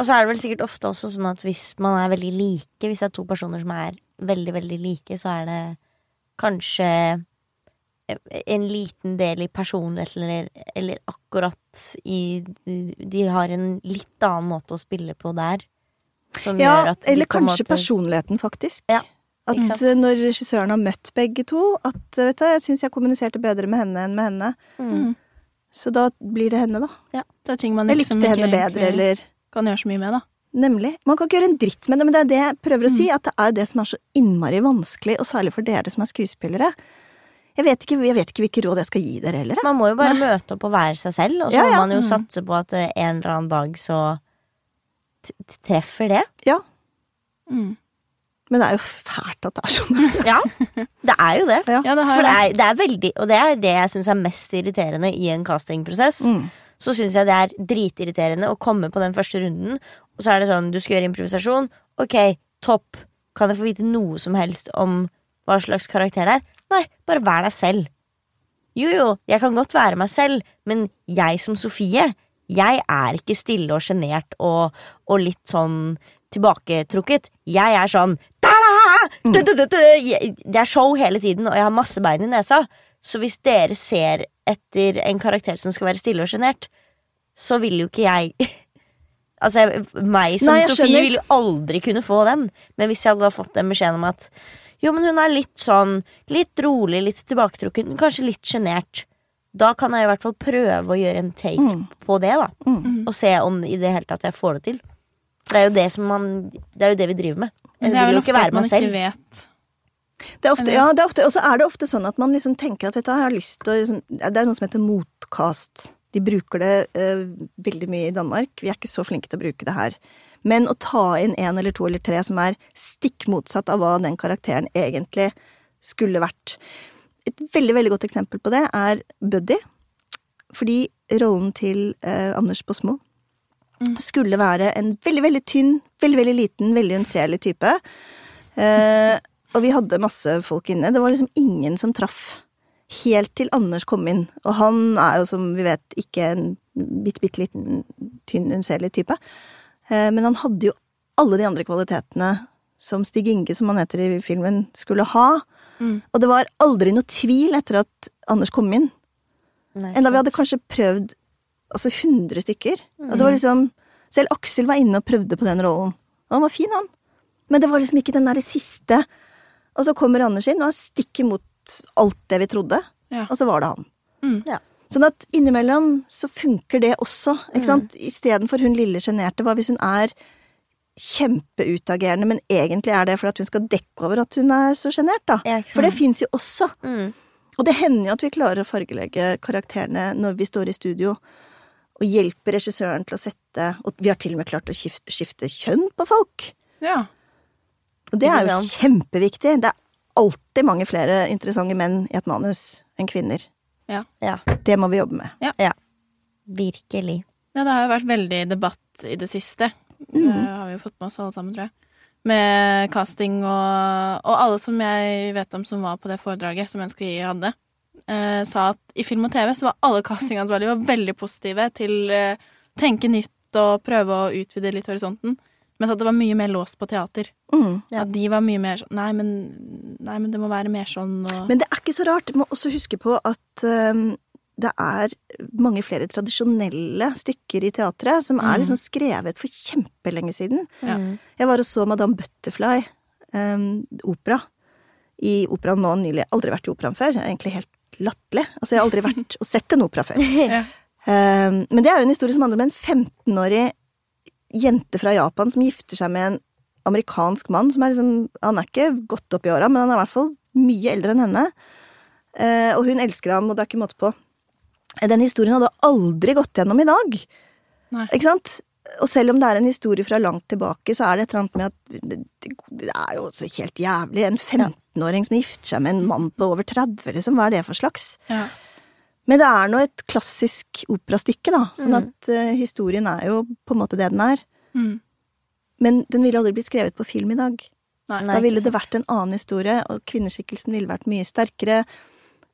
Og så er det vel sikkert ofte også sånn at hvis man er veldig like, hvis det er to personer som er veldig, veldig like, så er det kanskje en liten del i personlighet eller, eller akkurat i De har en litt annen måte å spille på der. Som Ja, gjør at eller kanskje måte- personligheten, faktisk. Ja, At sant? når regissøren har møtt begge to, at vet du, jeg syns jeg kommuniserte bedre med henne enn med henne. Mm. Så da blir det henne, da. Det er ting man Jeg liksom likte ikke henne bedre, eller kan gjøre så mye med, da. Nemlig. Man kan ikke gjøre en dritt med det, men det er det jeg prøver å si, Mm. at det er det som er så innmari vanskelig, og særlig for dere som er skuespillere. Jeg vet ikke, jeg vet ikke hvilke råd jeg skal gi dere heller. Man må jo bare møte opp og være seg selv, og så Ja, må man jo Mm. satse på at eh, en eller annen dag så t- treffer det. Ja, Mm. men det er jo fælt at det er sånn. <laughs> Ja, det er jo det. Ja. Ja, det har For det er, det er veldig Og det er det jeg syns er mest irriterende i en castingprosess. Mm. Så syns jeg det er dritirriterende å komme på den første runden, og så er det sånn du skal gjøre improvisasjon. Ok, topp. Kan jeg få vite noe som helst om hva slags karakter det er? Nei, bare vær deg selv. Jo, jo, jeg kan godt være meg selv, men jeg som Sofie, jeg er ikke stille og sjenert og, og litt sånn tilbaketrukket. Jeg er sånn «Ta-da! Det er show hele tiden, og jeg har masse bein i nesa. Så hvis dere ser etter en karakter som skal være stille og sjenert, så vil jo ikke jeg <laughs> Altså, jeg- meg som Nei, Sofie skjønner. vil jo aldri kunne få den. Men hvis jeg hadde da fått den beskjeden om at jo, men hun er litt sånn litt rolig, litt tilbaketrukken, kanskje litt sjenert, da kan jeg i hvert fall prøve å gjøre en take Mm. på det, da. Mm. Og se om i det hele tatt jeg får det til. For det er jo det som man Det er jo det vi driver med. Men Jeg det er vil vel jo ofte ikke at være man ikke vet. Det er ofte, ja, det er ofte, og så er det ofte sånn at man liksom tenker at vet du, hva, jeg har lyst til å liksom, Det er noe som heter motkast. De bruker det eh, veldig mye i Danmark. Vi er ikke så flinke til å bruke det her. Men å ta inn en eller to eller tre som er stikk motsatt av hva den karakteren egentlig skulle vært. Et veldig, veldig godt eksempel på det er Buddy. Fordi rollen til eh, Anders Båsmo Mm. skulle være en veldig, veldig tynn, veldig, veldig liten, veldig unnselig type. Eh, og vi hadde masse folk inne. Det var liksom ingen som traff. Helt til Anders kom inn. Og han er jo, som vi vet, ikke en bitte, bitte liten, tynn, unnselig type. Eh, men han hadde jo alle de andre kvalitetene som Stig Inge, som han heter i filmen, skulle ha. Mm. Og det var aldri noe tvil etter at Anders kom inn. Nei, Enda vi hadde kanskje prøvd altså 100 stykker. Og det var liksom Selv Aksel var inne og prøvde på den rollen. Og han var fin, han. Men det var liksom ikke den derre siste. Og så kommer Anders inn, og han stikker mot alt det vi trodde. Ja. Og så var det han. Mm. Ja. Sånn at innimellom så funker det også. Ikke sant? Istedenfor hun lille sjenerte. Hva hvis hun er kjempeutagerende, men egentlig er det fordi at hun skal dekke over at hun er så sjenert, da. Ja, For det fins jo også. Mm. Og det hender jo at vi klarer å fargelegge karakterene når vi står i studio og hjelper regissøren til å sette Og vi har til og med klart å skifte, skifte kjønn på folk. Ja. Og det er jo kjempeviktig. Det er alltid mange flere interessante menn i et manus enn kvinner. Ja, Det må vi jobbe med. virkelig. Ja, det har jo vært veldig debatt i det siste. Det har vi jo fått med oss alle sammen, tror jeg. Med casting og, og alle som jeg vet om som var på det foredraget som NSKI hadde, eh, sa at i film og TV så var alle castingansvarlige var veldig positive til eh, tenke nytt og prøve å utvide litt horisonten. Mens at det var mye mer låst på teater. Mm. Ja. At de var mye mer sånn nei men, nei, men det må være mer sånn og Men det er ikke så rart. Du må også huske på at øhm, det er mange flere tradisjonelle stykker i teatret som er Mm. liksom skrevet for kjempelenge siden. Ja. Jeg var og så Madame Butterfly, um, opera, i operaen nå nylig. Aldri vært i operaen før. Egentlig helt latterlig. Altså, jeg har aldri vært og sett en opera før. <laughs> Ja. um, men det er jo en historie som handler om en 15-årig jente fra Japan som gifter seg med en amerikansk mann som er liksom Han er ikke godt opp i åra, men han er i hvert fall mye eldre enn henne. Eh, og hun elsker ham, og det er ikke måte på. Den historien hadde aldri gått gjennom i dag. Nei. Ikke sant? Og selv om det er en historie fra langt tilbake, så er det et eller annet med at det, er jo også helt jævlig. En 15-åring som gifter seg med en mann på over 30, liksom. Hva er det for slags? Ja. Men det er nå et klassisk operastykke, da. Sånn Mm. at eh, historien er jo på en måte det den er. Mm. Men den ville aldri blitt skrevet på film i dag. Nei. Nei. da ville det vært en annen historie, og kvinneskikkelsen ville vært mye sterkere,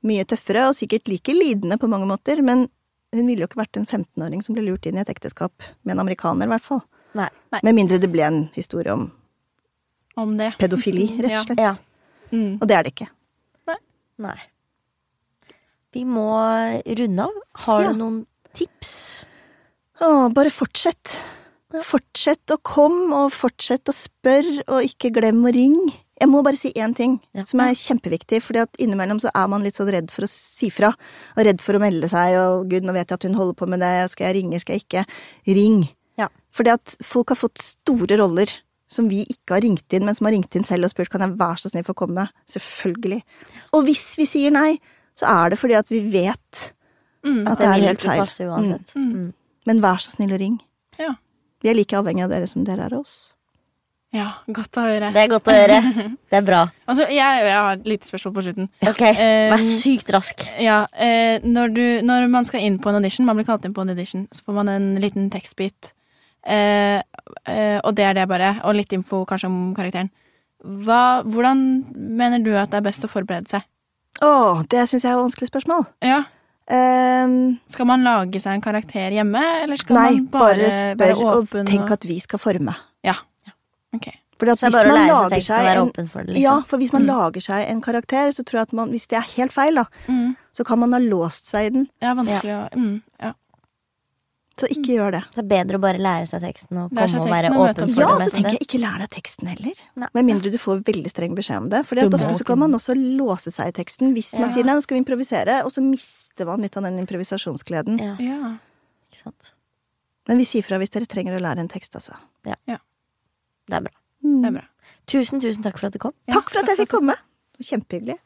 mye tøffere, og sikkert like lidende på mange måter, men hun ville jo ikke vært en 15-åring som ble lurt inn i et ekteskap med en amerikaner, i hvert fall. Nei. Med mindre det ble en historie om Om det. pedofili, rett og slett. Ja. Mm. Og det er det ikke. Nei. Vi må runde av. Har Ja. du noen tips? Å, bare fortsett. Fortsett å komme, og fortsett å spørre, og ikke glem å ringe. Jeg må bare si én ting Ja. som er kjempeviktig, for innimellom så er man litt sånn redd for å si fra, og redd for å melde seg, og gud, nå vet jeg at hun holder på med det, skal jeg ringe, skal jeg ikke? Ring. Ja. Fordi at folk har fått store roller som vi ikke har ringt inn, men som har ringt inn selv og spurt kan jeg være så snill få komme. Selvfølgelig. Og hvis vi sier nei, så er det fordi at vi vet Mm. at det er helt feil. passe. Mm. Mm. Men vær så snill og ring. Ja. Vi er like avhengig av dere som dere er av oss. ja, godt å høre. Det er godt å høre. <laughs> Det er bra. Altså, jeg, jeg har et lite spørsmål på slutten. Ok, Eh, Vær sykt rask. Ja, eh, når, du, når man skal inn på en audition, man blir kalt inn på en audition, så får man en liten tekstbit. Eh, eh, og det er det bare. Og litt info kanskje om karakteren. Hva, hvordan mener du at det er best å forberede seg? Åh, det syns jeg er et vanskelig spørsmål. Ja. Um, Skal man lage seg en karakter hjemme, eller skal nei, man bare, bare spør være og tenk at vi skal forme. Ja. Ok. Fordi at Så er hvis bare å man lære seg lager teksten og seg være en åpen for det. Liksom. Ja, for hvis man Mm. lager seg en karakter, så tror jeg at man, hvis det er helt feil, da, Mm. så kan man ha låst seg i den. Ja, vanskelig å mm. ja. Så ikke gjør det. Så det er bedre å bare lære seg teksten og komme og være åpen for Ja, det så tenker jeg ikke lær deg teksten heller. Nei. Med mindre du får veldig streng beskjed om det. For ofte så kan man også låse seg i teksten hvis man Ja. sier nei, nå skal vi improvisere, og så mister man litt av den improvisasjonsgleden. Ja, ja. ikke sant. Men vi sier fra hvis dere trenger å lære en tekst, altså. Det er bra. Mm. Det er bra. Tusen, tusen takk for at du kom. Ja, Takk for at jeg fikk komme. Kjempehyggelig.